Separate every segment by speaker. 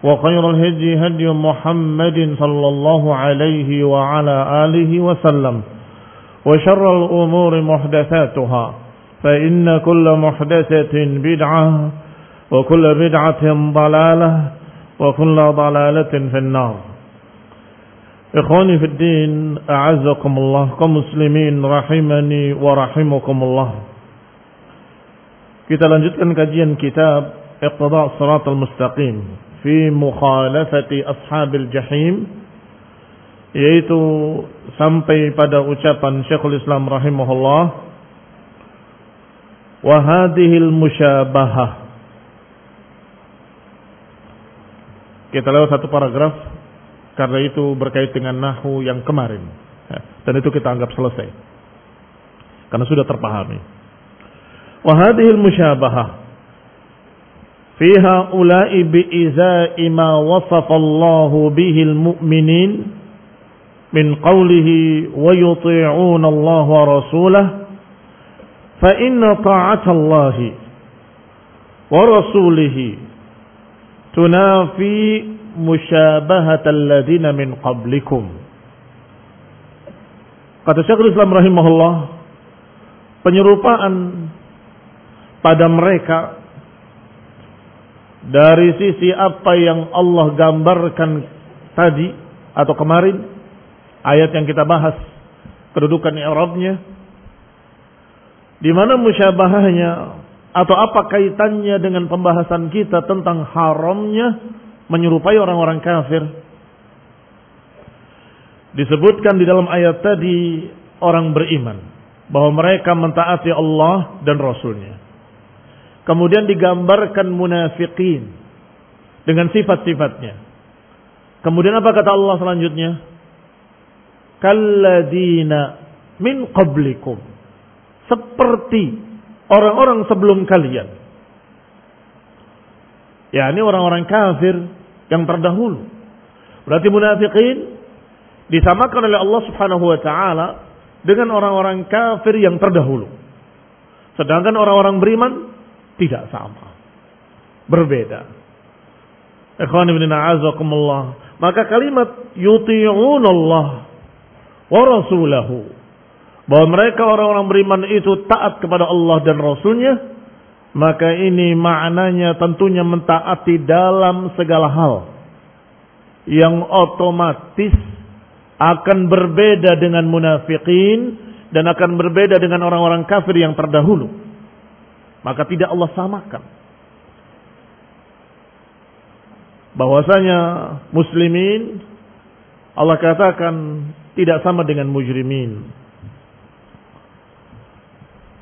Speaker 1: وخير الهدي هدي محمد صلى الله عليه وعلى آله وسلم وشر الأمور محدثاتها فإن كل محدثة بدعة وكل بدعة ضلالة وكل ضلالة في النار. إخواني في الدين أعزكم الله كمسلمين رحمني ورحمكم الله. Kita lanjutkan kajian kitab Iqtida' Siratal Mustaqim. Fi mukhalafati ashabil jahim yaitu sampai pada ucapan Syekhul Islam rahimahullah wa hadhil musyabahah kita lewat satu paragraf karena itu berkait dengan nahu yang kemarin. Dan itu kita anggap selesai. Karena sudah terpahami. Wa hadhil musyabahah fi haula'i bi ما وصف الله به المؤمنين من قوله ويطيعون الله ورسوله فإن طاعة الله ورسوله تنافي مشابهة الذين من قبلكم ladina شغل qablikum رحمه الله penyerupaan pada mereka dari sisi apa yang Allah gambarkan tadi atau kemarin ayat yang kita bahas kedudukan i'rabnya di mana musyabahahnya atau apa kaitannya dengan pembahasan kita tentang haramnya menyerupai orang-orang kafir. Disebutkan di dalam ayat tadi orang beriman bahwa mereka mentaati Allah dan Rasulnya Kemudian digambarkan munafikin dengan sifat-sifatnya. Kemudian apa kata Allah selanjutnya? Kalladina min qablikum. Seperti orang-orang sebelum kalian. Ya, ini orang-orang kafir yang terdahulu. Berarti munafikin disamakan oleh Allah Subhanahu wa taala dengan orang-orang kafir yang terdahulu. Sedangkan orang-orang beriman tidak sama. Berbeda. Ikhwan ibn a'azakumullah. Maka kalimat yuti'un Allah wa rasulahu. Bahwa mereka orang-orang beriman itu taat kepada Allah dan Rasulnya. Maka ini maknanya tentunya mentaati dalam segala hal. Yang otomatis akan berbeda dengan munafikin dan akan berbeda dengan orang-orang kafir yang terdahulu. Maka tidak Allah samakan. Bahwasanya muslimin Allah katakan tidak sama dengan mujrimin.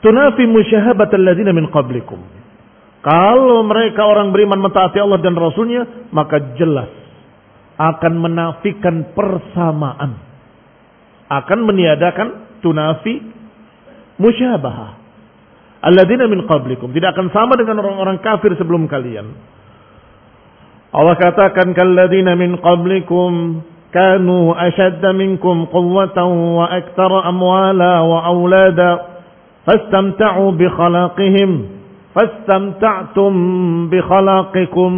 Speaker 1: tunafi musyahabat alladziina min qablikum. Kalau mereka orang beriman mentaati Allah dan Rasulnya, maka jelas akan menafikan persamaan. Akan meniadakan tunafi musyabahah. Alladzina min qablikum. Tidak akan sama dengan orang-orang kafir sebelum kalian. Allah katakan kalladzina min qablikum kanu ashadda minkum quwwatan wa aktsara amwala wa aulada fastamta'u bi khalaqihim fastamta'tum bi khalaqikum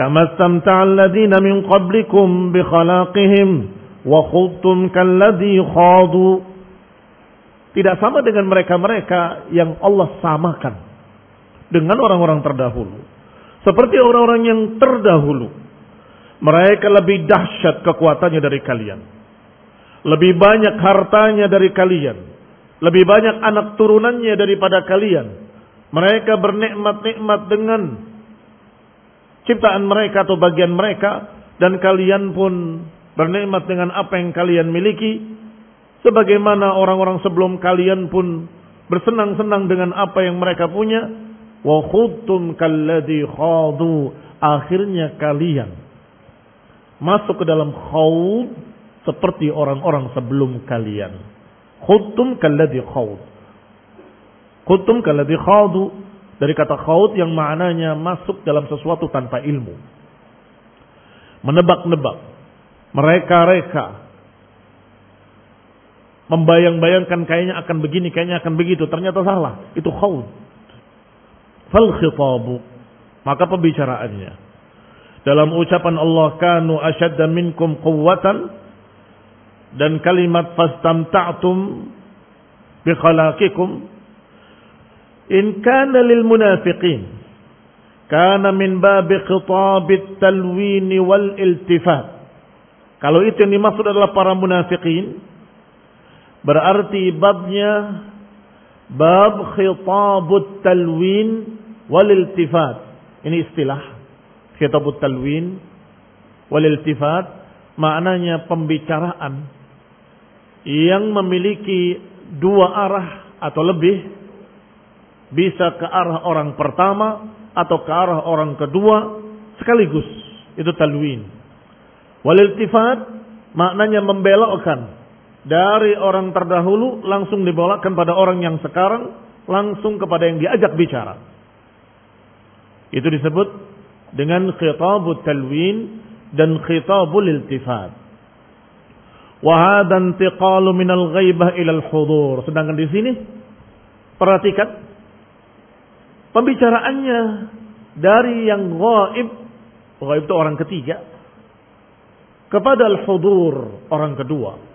Speaker 1: kama istamta'a alladhina min qablikum bi khalaqihim wa khudtum kalladhi khadu tidak sama dengan mereka-mereka yang Allah samakan dengan orang-orang terdahulu. Seperti orang-orang yang terdahulu. Mereka lebih dahsyat kekuatannya dari kalian. Lebih banyak hartanya dari kalian. Lebih banyak anak turunannya daripada kalian. Mereka bernikmat-nikmat dengan ciptaan mereka atau bagian mereka. Dan kalian pun bernikmat dengan apa yang kalian miliki Sebagaimana orang-orang sebelum kalian pun bersenang-senang dengan apa yang mereka punya. Wa khudtum kalladhi khadu. Akhirnya kalian masuk ke dalam khawd seperti orang-orang sebelum kalian. Khudtum kalladhi khawd. Khudtum kalladhi khadu. Dari kata khawd yang maknanya masuk dalam sesuatu tanpa ilmu. Menebak-nebak. Mereka-reka membayang-bayangkan kayaknya akan begini, kayaknya akan begitu. Ternyata salah. Itu khawd. Fal khitabu. Maka pembicaraannya. Dalam ucapan Allah kanu asyadda minkum quwwatan dan kalimat fastamta'tum bi khalaqikum in kana lil munafiqin kana min babi khitabit talwin wal iltifat kalau itu yang dimaksud adalah para munafikin Berarti babnya bab khitabut talwin wal iltifat. Ini istilah khitabut talwin wal iltifat maknanya pembicaraan yang memiliki dua arah atau lebih. Bisa ke arah orang pertama atau ke arah orang kedua sekaligus. Itu talwin. Wal iltifat maknanya membelokkan dari orang terdahulu langsung dibawakan pada orang yang sekarang langsung kepada yang diajak bicara. Itu disebut dengan khitabut talwin dan khitabul iltifat. Wa hadha intiqalu minal ghaibah ilal hudur. Sedangkan di sini perhatikan pembicaraannya dari yang ghaib, ghaib itu orang ketiga kepada al-hudur, orang kedua.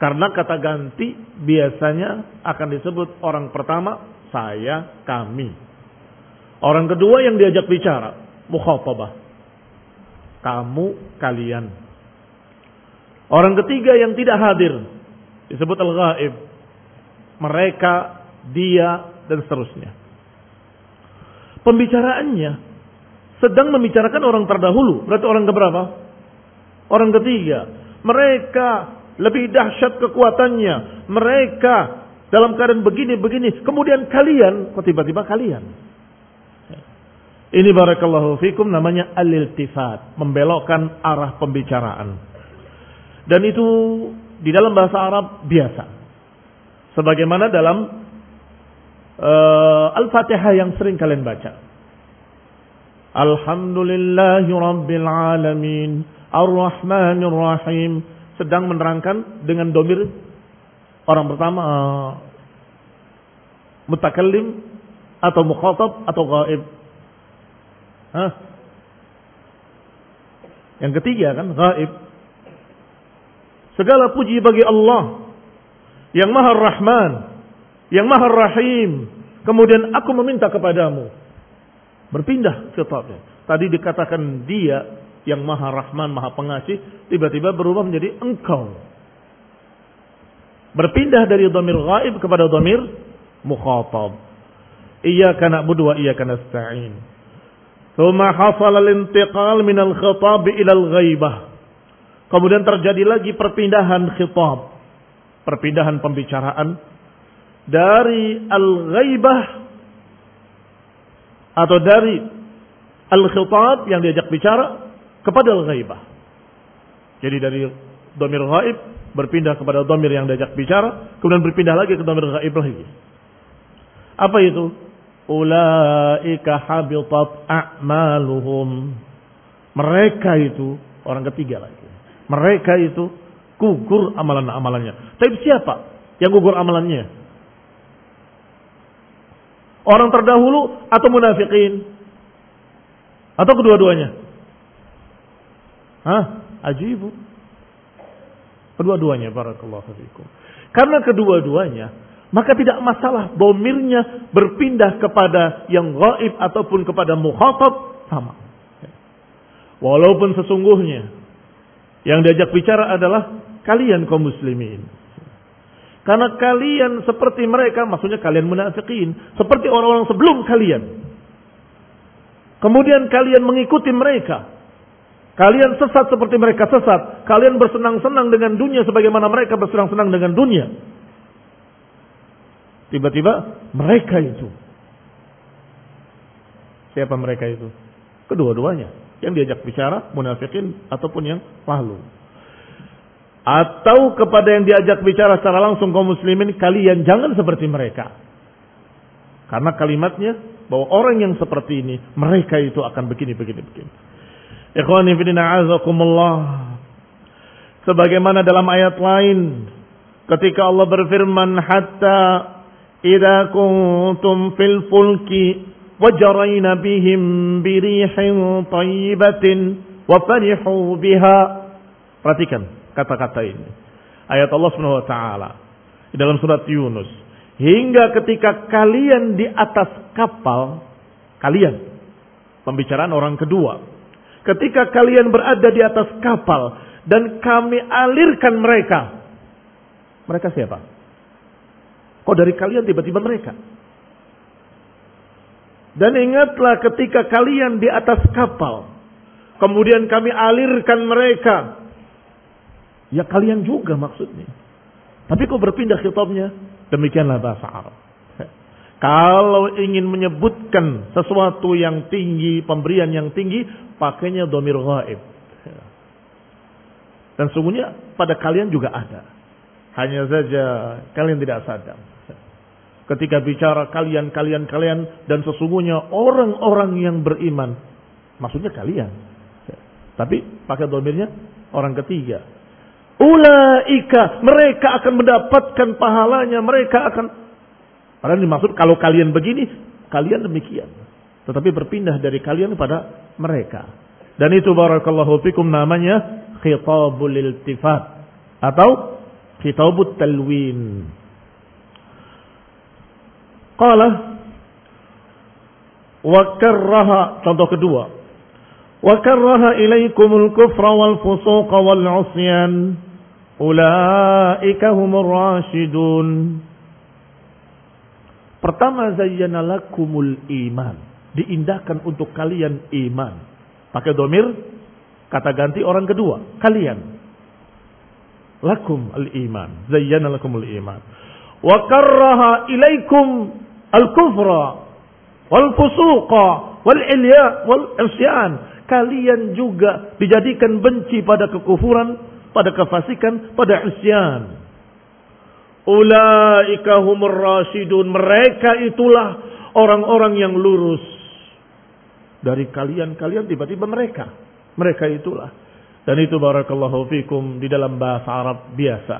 Speaker 1: Karena kata ganti biasanya akan disebut orang pertama saya, kami. Orang kedua yang diajak bicara, mukhatabah. Kamu, kalian. Orang ketiga yang tidak hadir disebut al-ghaib. Mereka, dia dan seterusnya. Pembicaraannya sedang membicarakan orang terdahulu, berarti orang keberapa? Orang ketiga. Mereka lebih dahsyat kekuatannya. Mereka dalam keadaan begini-begini. Kemudian kalian, kok tiba-tiba kalian? Ini barakallahu fikum namanya al-iltifat. Membelokkan arah pembicaraan. Dan itu di dalam bahasa Arab biasa. Sebagaimana dalam uh, Al-Fatihah yang sering kalian baca. Alhamdulillahi Rabbil Alamin. Ar-Rahmanir Rahim sedang menerangkan dengan domir orang pertama uh, mutakallim atau mukhatab atau gaib. Hah? Yang ketiga kan gaib. Segala puji bagi Allah yang Maha Rahman, yang Maha Rahim. Kemudian aku meminta kepadamu. Berpindah khitabnya. Tadi dikatakan dia yang maha rahman, maha pengasih, tiba-tiba berubah menjadi engkau. Berpindah dari domir gaib kepada domir mukhatab. Iyaka na'budu wa iyaka nasta'in. Thumma hasal al-intiqal min al-khitab ila al-ghaibah. Kemudian terjadi lagi perpindahan khitab. Perpindahan pembicaraan dari al-ghaibah atau dari al-khitab yang diajak bicara kepada al-ghaibah. Jadi dari domir ghaib berpindah kepada domir yang diajak bicara, kemudian berpindah lagi ke domir ghaib lagi. Apa itu? Ulaika habitat a'maluhum. Mereka itu orang ketiga lagi. Mereka itu gugur amalan-amalannya. Tapi siapa yang gugur amalannya? Orang terdahulu atau munafikin? Atau kedua-duanya? Hah? Ajibu. Kedua-duanya barakallahu fikum. Karena kedua-duanya maka tidak masalah domirnya berpindah kepada yang gaib ataupun kepada mukhatab sama. Walaupun sesungguhnya yang diajak bicara adalah kalian kaum muslimin. Karena kalian seperti mereka, maksudnya kalian munafikin, seperti orang-orang sebelum kalian. Kemudian kalian mengikuti mereka. Kalian sesat seperti mereka sesat. Kalian bersenang-senang dengan dunia sebagaimana mereka bersenang-senang dengan dunia. Tiba-tiba mereka itu. Siapa mereka itu? Kedua-duanya. Yang diajak bicara, munafikin ataupun yang lalu. Atau kepada yang diajak bicara secara langsung kaum muslimin, kalian jangan seperti mereka. Karena kalimatnya bahwa orang yang seperti ini, mereka itu akan begini, begini, begini. Ikhwani fidina azakumullah. Sebagaimana dalam ayat lain, ketika Allah berfirman, Hatta إذا كنتم في الفلك وجرين بهم بريح طيبة وفرحوا بها Perhatikan kata-kata ini. Ayat Allah Subhanahu wa taala di dalam surat Yunus. Hingga ketika kalian di atas kapal, kalian pembicaraan orang kedua. Ketika kalian berada di atas kapal dan kami alirkan mereka. Mereka siapa? Kok dari kalian tiba-tiba mereka? Dan ingatlah ketika kalian di atas kapal. Kemudian kami alirkan mereka. Ya kalian juga maksudnya. Tapi kok berpindah khitabnya? Demikianlah bahasa Arab. Kalau ingin menyebutkan sesuatu yang tinggi, pemberian yang tinggi, pakainya domir ghaib. Dan sungguhnya pada kalian juga ada. Hanya saja kalian tidak sadar ketika bicara kalian, kalian, kalian, dan sesungguhnya orang-orang yang beriman. Maksudnya kalian. Tapi pakai domirnya orang ketiga. Ulaika, mereka akan mendapatkan pahalanya, mereka akan. Padahal dimaksud kalau kalian begini, kalian demikian. Tetapi berpindah dari kalian kepada mereka. Dan itu barakallahu fikum namanya khitabul iltifat. Atau khitabut talwin. Qala wa karraha contoh kedua. Wa karraha ilaikumul kufra wal fusuqa wal 'usyan. Ulaika humur rasyidun. Pertama zayyana lakumul iman. Diindahkan untuk kalian iman. Pakai domir, kata ganti orang kedua. Kalian. Lakum al-iman. Zayyana lakumul iman. Wa karraha ilaikum al-kufra wal fusuqa wal ilya wal isyan. Kalian juga dijadikan benci pada kekufuran, pada kefasikan, pada isyan. Ulaika humur rasyidun. Mereka itulah orang-orang yang lurus. Dari kalian-kalian tiba-tiba mereka. Mereka itulah. Dan itu barakallahu fikum di dalam bahasa Arab biasa.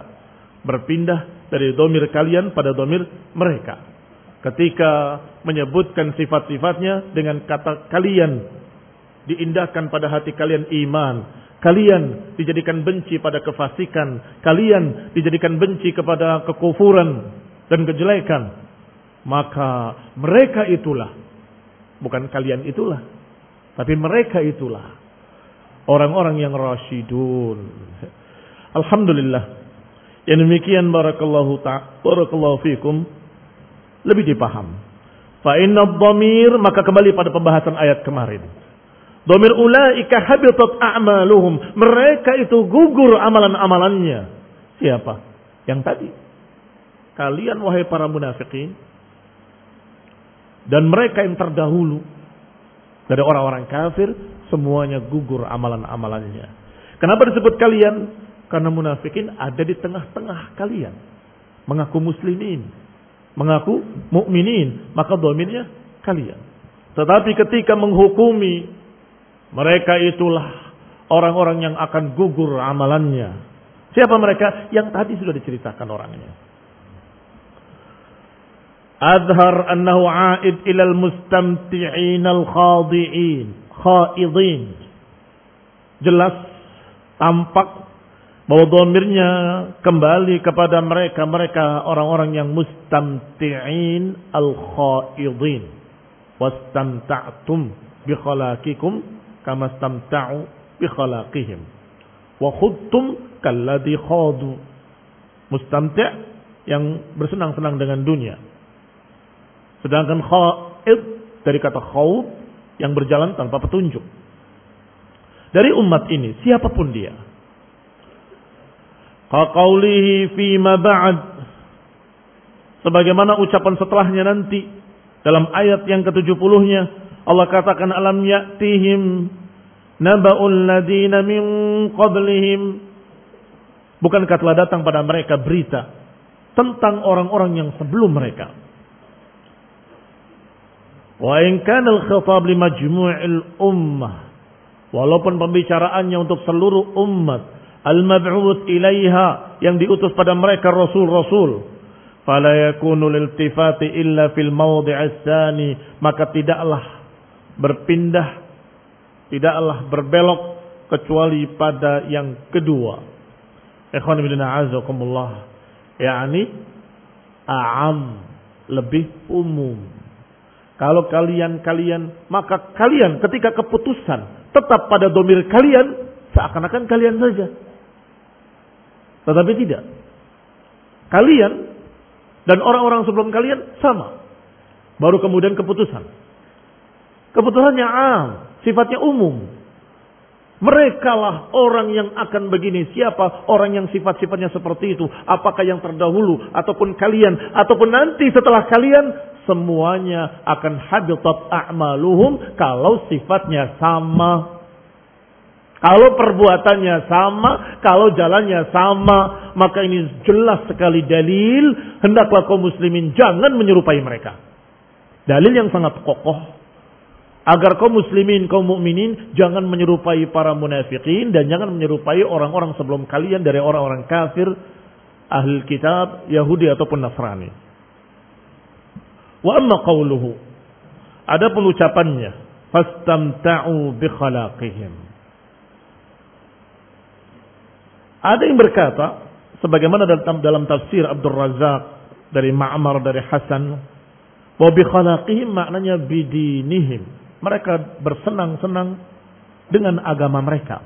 Speaker 1: Berpindah dari domir kalian pada domir mereka ketika menyebutkan sifat-sifatnya dengan kata kalian diindahkan pada hati kalian iman kalian dijadikan benci pada kefasikan. Kalian dijadikan benci kepada kekufuran dan kejelekan. Maka mereka itulah. Bukan kalian itulah. Tapi mereka itulah. Orang-orang yang rasyidun. Alhamdulillah. Yang demikian barakallahu ta barakallahu fikum lebih dipaham. Fa inna dhamir maka kembali pada pembahasan ayat kemarin. Dhamir ulaika habitat a'maluhum. Mereka itu gugur amalan-amalannya. Siapa? Yang tadi. kalian wahai para munafikin dan mereka yang terdahulu dari orang-orang kafir semuanya gugur amalan-amalannya. Kenapa disebut kalian? Karena munafikin ada di tengah-tengah kalian. Mengaku muslimin, mengaku mukminin, maka dominnya kalian. Tetapi ketika menghukumi mereka itulah orang-orang yang akan gugur amalannya. Siapa mereka? Yang tadi sudah diceritakan orangnya. Adhar annahu aid ilal mustamti'in al-khadi'in. Khaidin. Jelas, tampak bahwa domirnya kembali kepada mereka mereka orang-orang yang mustamti'in al-khaidin wastamta'tum bi khalaqikum kama stamta'u bi khalaqihim wa khudtum kalladhi khadu mustamti' yang bersenang-senang dengan dunia Sedangkan khaid dari kata khawd yang berjalan tanpa petunjuk. Dari umat ini, siapa pun dia. Qaqaulihi fima ba'd. Sebagaimana ucapan setelahnya nanti. Dalam ayat yang ke-70-nya. Allah katakan alam ya'tihim naba'ul ladina min qablihim. Bukankah telah datang pada mereka berita tentang orang-orang yang sebelum mereka Wa in kana al-khitab li majmu'il ummah. Walaupun pembicaraannya untuk seluruh umat al-mab'uts ilaiha yang diutus pada mereka rasul-rasul fala yakunu liltifati illa fil mawdi'is tsani maka tidaklah berpindah tidaklah berbelok kecuali pada yang kedua ikhwan fillah azakumullah yakni a'am lebih umum kalau kalian-kalian, maka kalian ketika keputusan tetap pada domir kalian, seakan-akan kalian saja. Tetapi tidak. Kalian dan orang-orang sebelum kalian sama. Baru kemudian keputusan. Keputusannya am, sifatnya umum. Mereka lah orang yang akan begini. Siapa orang yang sifat-sifatnya seperti itu? Apakah yang terdahulu ataupun kalian ataupun nanti setelah kalian semuanya akan habitat a'maluhum kalau sifatnya sama. Kalau perbuatannya sama, kalau jalannya sama, maka ini jelas sekali dalil hendaklah kaum muslimin jangan menyerupai mereka. Dalil yang sangat kokoh agar kaum muslimin, kaum mukminin jangan menyerupai para munafikin dan jangan menyerupai orang-orang sebelum kalian dari orang-orang kafir, ahli kitab, Yahudi ataupun Nasrani. Wa amma qawluhu. Ada ucapannya. Fastamta'u bi khalaqihim. Ada yang berkata, sebagaimana dalam, dalam tafsir Abdul Razak dari Ma'mar dari Hasan, wa bi khalaqihim maknanya bidinihim. Mereka bersenang-senang dengan agama mereka.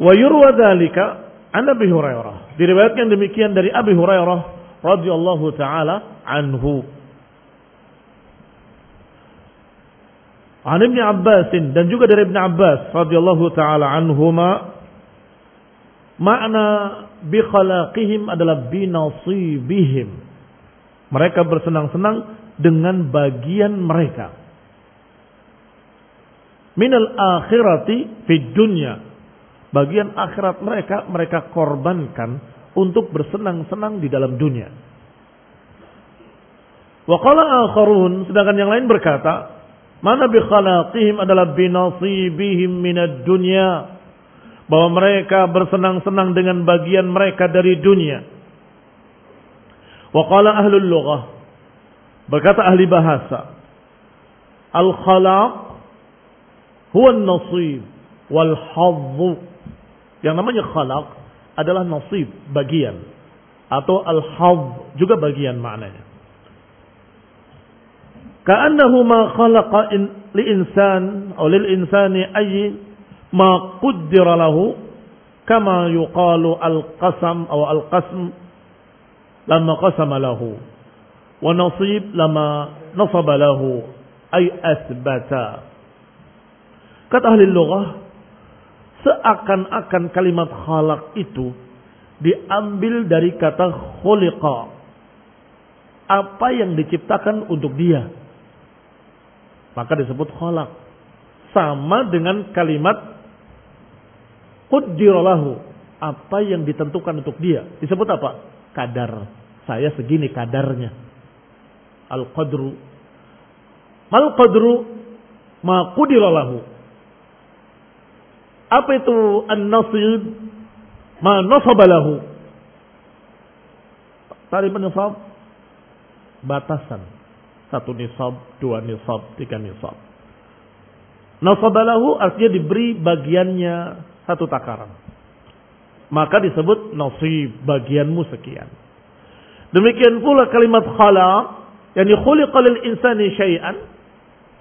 Speaker 1: Wa yurwa dzalika an Abi Hurairah. Diriwayatkan demikian dari Abi Hurairah radhiyallahu taala anhu. An Ibn Abbas dan juga dari Ibn Abbas radhiyallahu taala anhuma makna bi khalaqihim adalah bi nasibihim. Mereka bersenang-senang dengan bagian mereka. Minal akhirati fi dunya. Bagian akhirat mereka mereka korbankan untuk bersenang-senang di dalam dunia. Wa qala akharun, sedangkan yang lain berkata, mana bi khalaqihim adalah binasibihim minad dunya. Bahwa mereka bersenang-senang dengan bagian mereka dari dunia. Wa qala ahlul lughah. Berkata ahli bahasa. Al-khalaq huwa nasib wal hadhu. Yang namanya khalaq adalah nasib, bagian. Atau al-hadh juga bagian maknanya. Ka'annahu ma khalaqa in, li insan atau lil insani ay ma qaddara lahu kama yuqalu al-qasam atau al-qasm lama qasama lahu wa nasib lama nasaba ay asbata kata ahli lughah seakan-akan kalimat khalaq itu diambil dari kata khuliqa. Apa yang diciptakan untuk dia. Maka disebut kholak. Sama dengan kalimat Quddirolahu. Apa yang ditentukan untuk dia. Disebut apa? Kadar. Saya segini kadarnya. Al-qadru. Mal qadru ma qudiralahu. Apa itu an-nasib? Ma nasabalahu. Tarif nisab batasan. Satu nisab, dua nisab, tiga nisab. Nasabalahu artinya diberi bagiannya satu takaran. Maka disebut nasib bagianmu sekian. Demikian pula kalimat khalaq yani khuliqa lil insani syai'an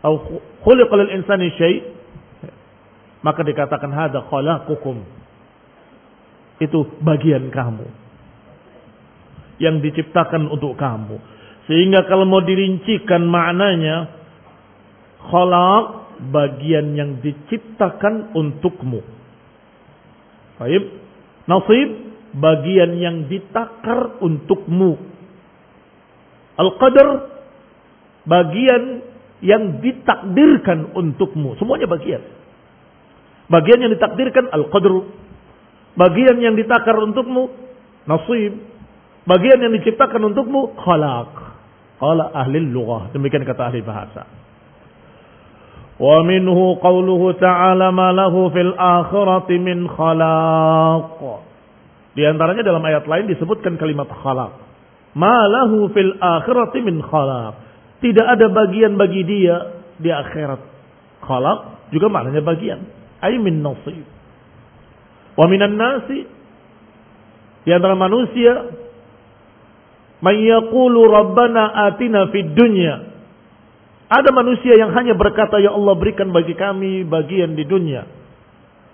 Speaker 1: atau khuliqa lil insani syai' maka dikatakan hada khalaqukum. Itu bagian kamu. Yang diciptakan untuk kamu. Sehingga kalau mau dirincikan maknanya khalaq bagian yang diciptakan untukmu. Baik. Nasib bagian yang ditakar untukmu. Al-qadar bagian yang ditakdirkan untukmu. Semuanya bagian. Bagian yang ditakdirkan al-Qadar, Bagian yang ditakar untukmu nasib. Bagian yang diciptakan untukmu khalaq. Kala ahli lughah. Demikian kata ahli bahasa. Wa minhu qawluhu ta'ala ma lahu fil akhirati min khalaq. Di antaranya dalam ayat lain disebutkan kalimat khalaq. Ma lahu fil akhirati min khalaq. Tidak ada bagian bagi dia di akhirat. Khalaq juga maknanya bagian. Ay min nasib. Wa minan nasi di antara manusia man yaqulu rabbana atina fid dunya ada manusia yang hanya berkata, Ya Allah berikan bagi kami bagian di dunia.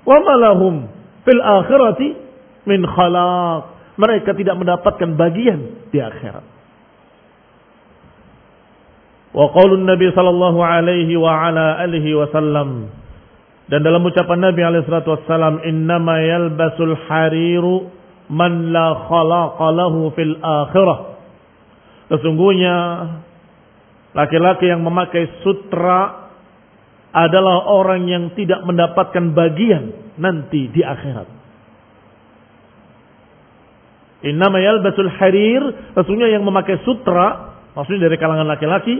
Speaker 1: Wa malahum fil akhirati min khalaq. Mereka tidak mendapatkan bagian di akhirat. Wa qaulun Nabi sallallahu alaihi wa ala alihi wasallam. Dan dalam ucapan Nabi alaihi salatu wassalam, "Innama yalbasul hariru man la khalaqa lahu fil akhirah." Sesungguhnya Laki-laki yang memakai sutra adalah orang yang tidak mendapatkan bagian nanti di akhirat. Innama yalbasul harir, sesungguhnya yang memakai sutra, maksudnya dari kalangan laki-laki,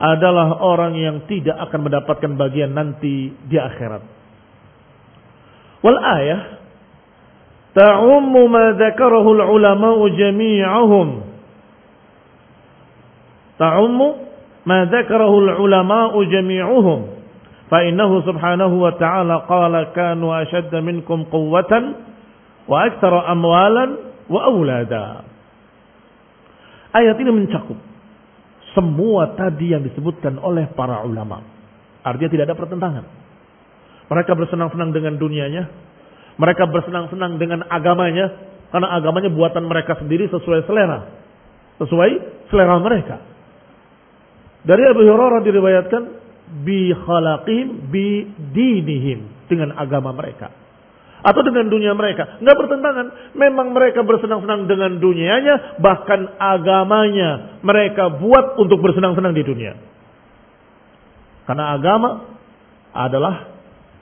Speaker 1: adalah orang yang tidak akan mendapatkan bagian nanti di akhirat. Wal ayah ta'ummu ma dzakarahu ulama'u jami'ahum. Ta'ummu ma dzakarahu ulama'u jami'uhum. Fa innahu subhanahu wa ta'ala qala kanu ashadda minkum quwwatan wa aktsara amwalan wa awlada. Ayat ini mencakup semua tadi yang disebutkan oleh para ulama. Artinya tidak ada pertentangan. Mereka bersenang-senang dengan dunianya, mereka bersenang-senang dengan agamanya karena agamanya buatan mereka sendiri sesuai selera, sesuai selera mereka. Dari Abu Hurairah diriwayatkan bi khalaqim bi dinihim dengan agama mereka atau dengan dunia mereka. Enggak bertentangan. Memang mereka bersenang-senang dengan dunianya, bahkan agamanya mereka buat untuk bersenang-senang di dunia. Karena agama adalah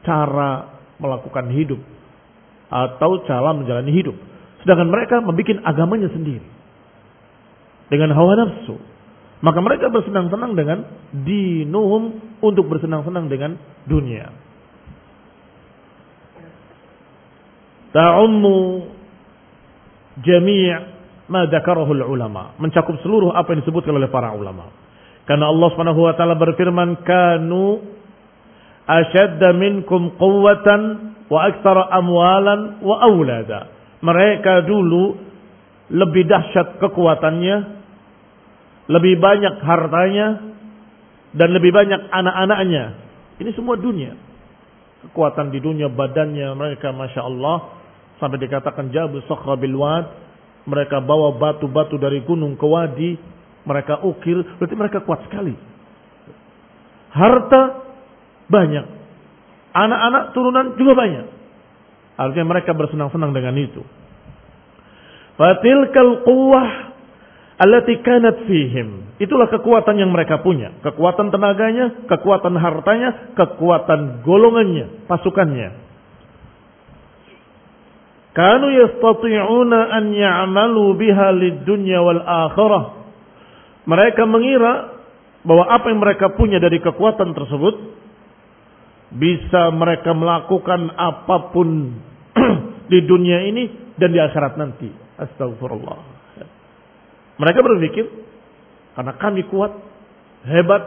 Speaker 1: cara melakukan hidup atau cara menjalani hidup. Sedangkan mereka membuat agamanya sendiri. Dengan hawa nafsu. Maka mereka bersenang-senang dengan dinuhum untuk bersenang-senang dengan dunia. Ta'ummu jami' ma dzakarahu ulama, mencakup seluruh apa yang disebutkan oleh para ulama. Karena Allah Subhanahu wa taala berfirman, "Kanu ashadda minkum quwwatan wa aktsara amwalan wa aulada." Mereka dulu lebih dahsyat kekuatannya lebih banyak hartanya dan lebih banyak anak-anaknya. Ini semua dunia. Kekuatan di dunia badannya mereka Masya Allah. Sampai dikatakan jabu sokhra bilwad. Mereka bawa batu-batu dari gunung ke wadi. Mereka ukir. Berarti mereka kuat sekali. Harta banyak. Anak-anak turunan juga banyak. Artinya mereka bersenang-senang dengan itu. Fatilkal quwwah allati kanat fihim. Itulah kekuatan yang mereka punya. Kekuatan tenaganya, kekuatan hartanya, kekuatan golongannya, pasukannya. Kanu yastati'una an ya'malu biha lid dunya wal akhirah. Mereka mengira bahwa apa yang mereka punya dari kekuatan tersebut bisa mereka melakukan apa pun di dunia ini dan di akhirat nanti. Astagfirullah. Mereka berpikir karena kami kuat, hebat,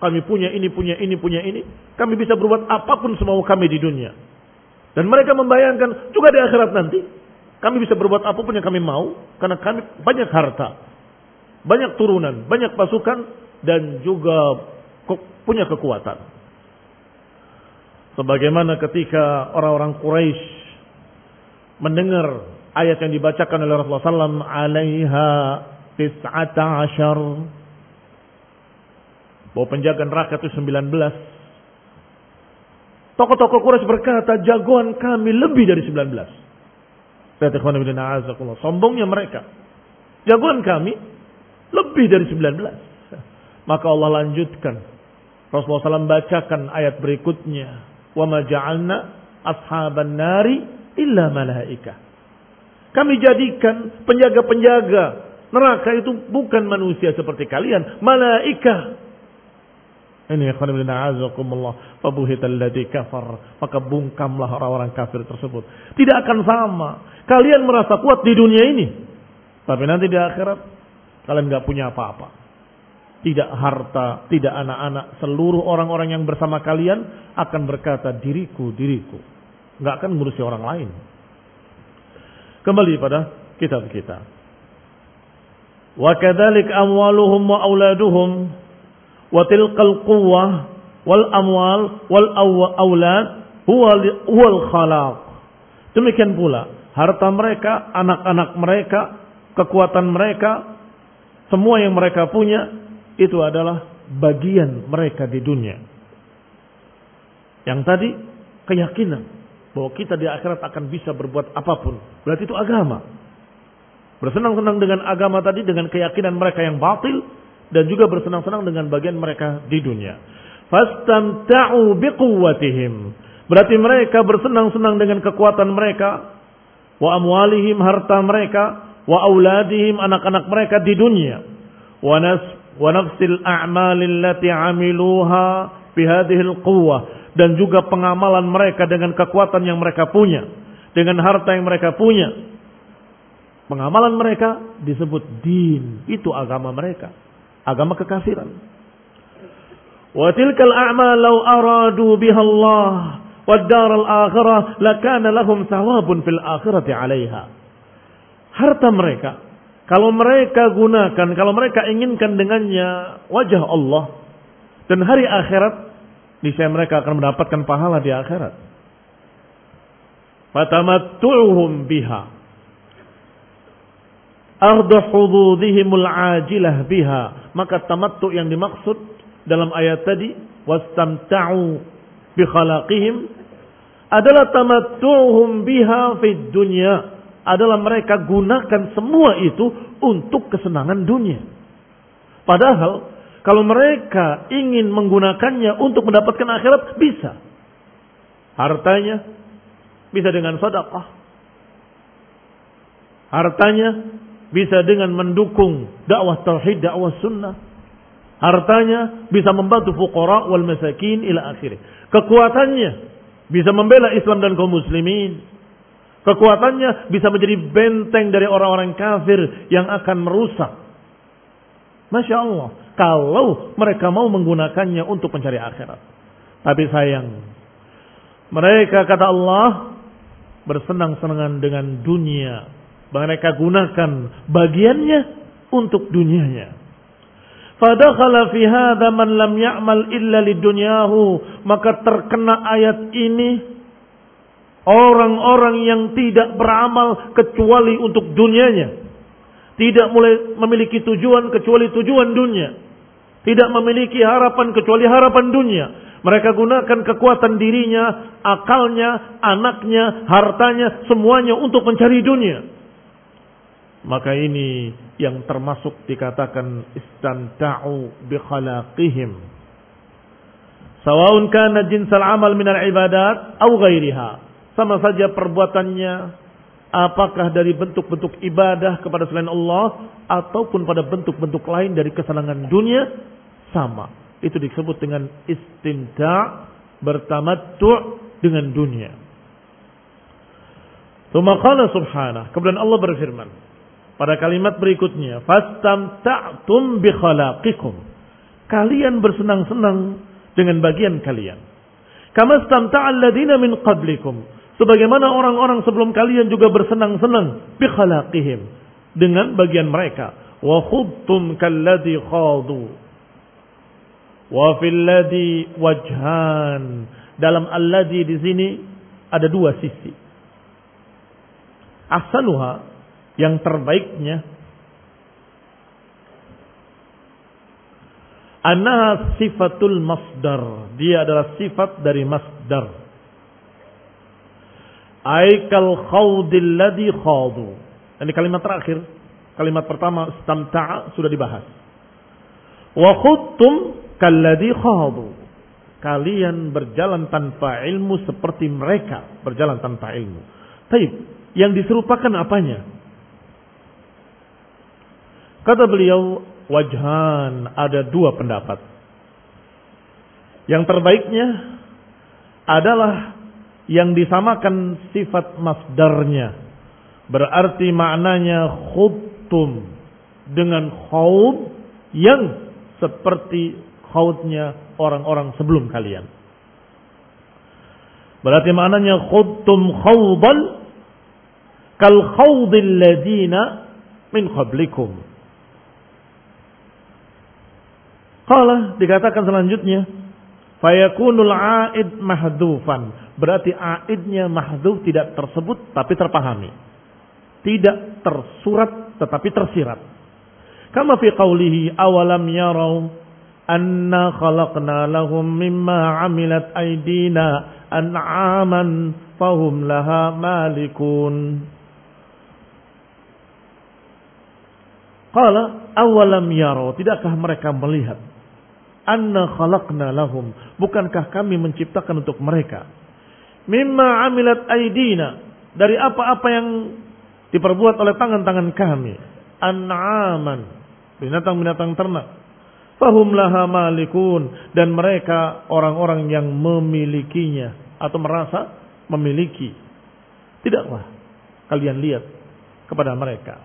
Speaker 1: kami punya ini, punya ini, punya ini. Kami bisa berbuat apa pun semau kami di dunia. Dan mereka membayangkan juga di akhirat nanti. Kami bisa berbuat apa pun yang kami mau. Karena kami banyak harta. Banyak turunan, banyak pasukan. Dan juga punya kekuatan. Sebagaimana ketika orang-orang Quraisy mendengar ayat yang dibacakan oleh Rasulullah SAW. Alaiha tis'ata ashar. Bahwa penjaga neraka itu 19. Tokoh-tokoh Quraisy berkata, jagoan kami lebih dari 19. Sombongnya mereka. Jagoan kami lebih dari 19. Maka Allah lanjutkan. Rasulullah SAW bacakan ayat berikutnya. Wa ma ja'alna ashaban nari illa malaika. Kami jadikan penjaga-penjaga Neraka itu bukan manusia seperti kalian, malaika. Ini khanibina azakumullah. Fabuhital ladhi kafar. Maka bungkamlah orang-orang kafir tersebut. Tidak akan sama. Kalian merasa kuat di dunia ini. Tapi nanti di akhirat kalian nggak punya apa-apa. Tidak harta, tidak anak-anak. Seluruh orang-orang yang bersama kalian akan berkata diriku, diriku. Nggak akan ngurusi orang lain. Kembali pada kitab kita. Wa kadzalik amwaluhum wa auladuhum wa quwwah wal amwal wal aulad wal khalaq. Demikian pula harta mereka, anak-anak mereka, kekuatan mereka, semua yang mereka punya itu adalah bagian mereka di dunia. Yang tadi keyakinan bahwa kita di akhirat akan bisa berbuat apa pun. Berarti itu agama. Bersenang-senang dengan agama tadi dengan keyakinan mereka yang batil dan juga bersenang-senang dengan bagian mereka di dunia. Fastamta'u biquwwatihim. Berarti mereka bersenang-senang dengan kekuatan mereka wa amwalihim harta mereka wa auladihim anak-anak mereka di dunia. Wa nas wa nafsil a'malil lati 'amiluha bihadhil quwwah dan juga pengamalan mereka dengan kekuatan yang mereka punya, dengan harta yang mereka punya, Pengamalan mereka disebut din. Itu agama mereka. Agama kekafiran. Wa tilkal a'mal law aradu biha Allah wa dar al-akhirah lakana lahum thawabun fil akhirati 'alaiha. Harta mereka kalau mereka gunakan, kalau mereka inginkan dengannya wajah Allah dan hari akhirat, niscaya mereka akan mendapatkan pahala di akhirat. Fatamattu'uhum biha ardu hududihimul ajilah biha. Maka tamattu yang dimaksud dalam ayat tadi wastamta'u bi khalaqihim adalah tamattu'hum biha fid dunya adalah mereka gunakan semua itu untuk kesenangan dunia. Padahal kalau mereka ingin menggunakannya untuk mendapatkan akhirat bisa. Hartanya bisa dengan sedekah. Hartanya bisa dengan mendukung dakwah tauhid, dakwah sunnah. Hartanya bisa membantu fuqara wal masakin ila akhirih. Kekuatannya bisa membela Islam dan kaum muslimin. Kekuatannya bisa menjadi benteng dari orang-orang kafir yang akan merusak. Masya Allah. Kalau mereka mau menggunakannya untuk mencari akhirat. Tapi sayang. Mereka kata Allah bersenang-senangan dengan dunia mereka gunakan bagiannya untuk dunianya. Fadakhala fi hadha man lam ya'mal illa lidunyahu. Maka terkena ayat ini orang-orang yang tidak beramal kecuali untuk dunianya. Tidak mulai memiliki tujuan kecuali tujuan dunia. Tidak memiliki harapan kecuali harapan dunia. Mereka gunakan kekuatan dirinya, akalnya, anaknya, hartanya, semuanya untuk mencari dunia. Maka ini yang termasuk dikatakan istamta'u bi khalaqihim. Sawaun kana jinsal amal minal ibadat au ghairiha. Sama saja perbuatannya apakah dari bentuk-bentuk ibadah kepada selain Allah ataupun pada bentuk-bentuk lain dari kesenangan dunia sama. Itu disebut dengan istimta' bertamattu' dengan dunia. Tsumma qala subhanahu, kemudian Allah berfirman, pada kalimat berikutnya, fastamta'tum bi khalaqikum. Kalian bersenang-senang dengan bagian kalian. Kama stamta'al ladina min qablikum. Sebagaimana orang-orang sebelum kalian juga bersenang-senang bi khalaqihim dengan bagian mereka. Wa khudtum kalladhi khadu. Wa fil ladhi wajhan. Dalam alladhi di sini ada dua sisi. Ahsanuha yang terbaiknya Annaha sifatul masdar. Dia adalah sifat dari masdar. Aikal khawdil ladhi khawdu. Ini kalimat terakhir. Kalimat pertama, stamta'a, sudah dibahas. Wa khuttum kalladhi khawdu. Kalian berjalan tanpa ilmu seperti mereka berjalan tanpa ilmu. Taib, yang diserupakan apanya? Kata beliau, wajhan ada dua pendapat. Yang terbaiknya adalah yang disamakan sifat masdarnya. Berarti maknanya khuttum dengan khawd yang seperti khawdnya orang-orang sebelum kalian. Berarti maknanya khuttum khawdan kal khawdil ladina min qablikum Qala dikatakan selanjutnya, fayakunul aid mahdufan. Berarti aidnya mahduf tidak tersebut tapi terpahami. Tidak tersurat tetapi tersirat. Kama fi qawlihi awalam yarau anna khalaqna lahum mimma amilat aidina an'aman fahum laha malikun. Qala awalam yarau tidakkah mereka melihat anna khalaqna lahum. Bukankah kami menciptakan untuk mereka? Mimma amilat aidina. Dari apa-apa yang diperbuat oleh tangan-tangan kami. An'aman. Binatang-binatang ternak. Fahum laha malikun. Dan mereka orang-orang yang memilikinya. Atau merasa memiliki. Tidaklah kalian lihat kepada mereka.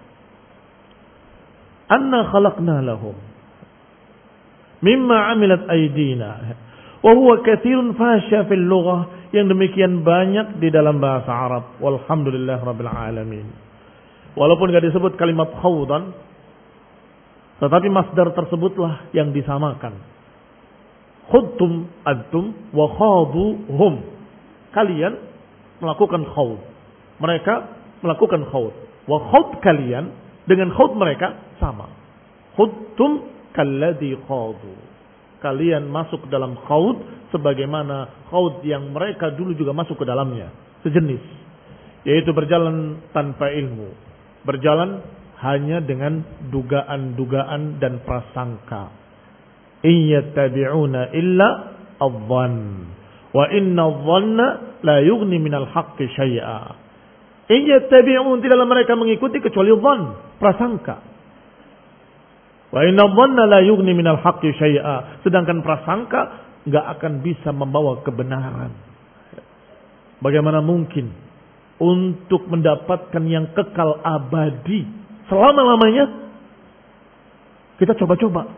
Speaker 1: Anna khalaqna lahum mimma amilat aidina. Wa huwa katsirun fasya fil lughah yang demikian banyak di dalam bahasa Arab. Walhamdulillah rabbil alamin. Walaupun tidak disebut kalimat khawdan, tetapi masdar tersebutlah yang disamakan. Khudtum antum wa hum. Kalian melakukan khawd. Mereka melakukan khawd. Wa khawd kalian dengan khawd mereka sama. Khudtum kalladhi khawdu. Kalian masuk dalam khawd sebagaimana khawd yang mereka dulu juga masuk ke dalamnya. Sejenis. Yaitu berjalan tanpa ilmu. Berjalan hanya dengan dugaan-dugaan dan prasangka. Iyattabi'una illa adhan. Wa inna dhanna la yugni minal haqqi syai'a. Iyattabi'un tidaklah mereka mengikuti kecuali dhan, prasangka. Wa inna dhanna la yughni minal haqqi syai'a. Sedangkan prasangka nggak akan bisa membawa kebenaran. Bagaimana mungkin untuk mendapatkan yang kekal abadi selama-lamanya kita coba-coba.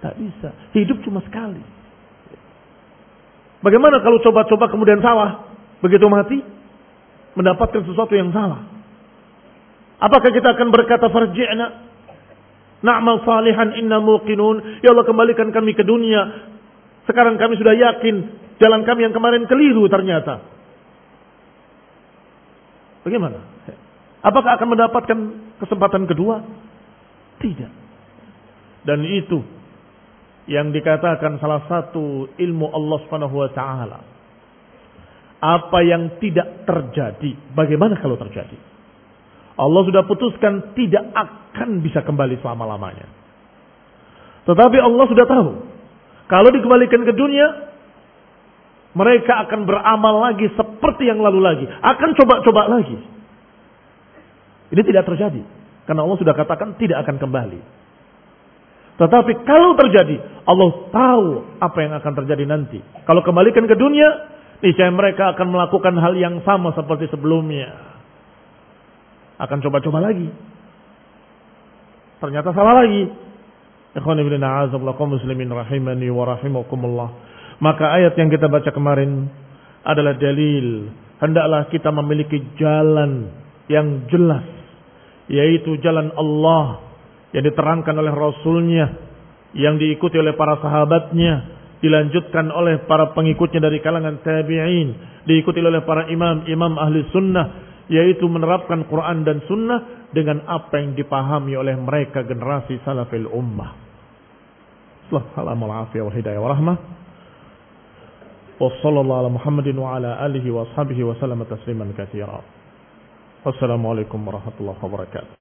Speaker 1: Tak bisa. Hidup cuma sekali. Bagaimana kalau coba-coba kemudian salah? Begitu mati mendapatkan sesuatu yang salah. Apakah kita akan berkata farji'na Na'mal salihan inna muqinun. Ya Allah kembalikan kami ke dunia. Sekarang kami sudah yakin jalan kami yang kemarin keliru ternyata. Bagaimana? Apakah akan mendapatkan kesempatan kedua? Tidak. Dan itu yang dikatakan salah satu ilmu Allah Subhanahu wa taala. Apa yang tidak terjadi, bagaimana kalau terjadi? Allah sudah putuskan tidak akan bisa kembali selama-lamanya. Tetapi Allah sudah tahu. Kalau dikembalikan ke dunia, mereka akan beramal lagi seperti yang lalu lagi. Akan coba-coba lagi. Ini tidak terjadi. Karena Allah sudah katakan tidak akan kembali. Tetapi kalau terjadi, Allah tahu apa yang akan terjadi nanti. Kalau kembalikan ke dunia, niscaya mereka akan melakukan hal yang sama seperti sebelumnya. Akan coba-coba lagi. Ternyata salah lagi. Ikhwan ibn muslimin rahimani wa rahimakumullah. Maka ayat yang kita baca kemarin adalah dalil. Hendaklah kita memiliki jalan yang jelas. Yaitu jalan Allah yang diterangkan oleh Rasulnya. Yang diikuti oleh para sahabatnya. Dilanjutkan oleh para pengikutnya dari kalangan tabi'in. Diikuti oleh para imam, imam ahli sunnah yaitu menerapkan Quran dan Sunnah dengan apa yang dipahami oleh mereka generasi salafil ummah. Assalamualaikum warahmatullahi wabarakatuh. Wassalamualaikum warahmatullahi wabarakatuh.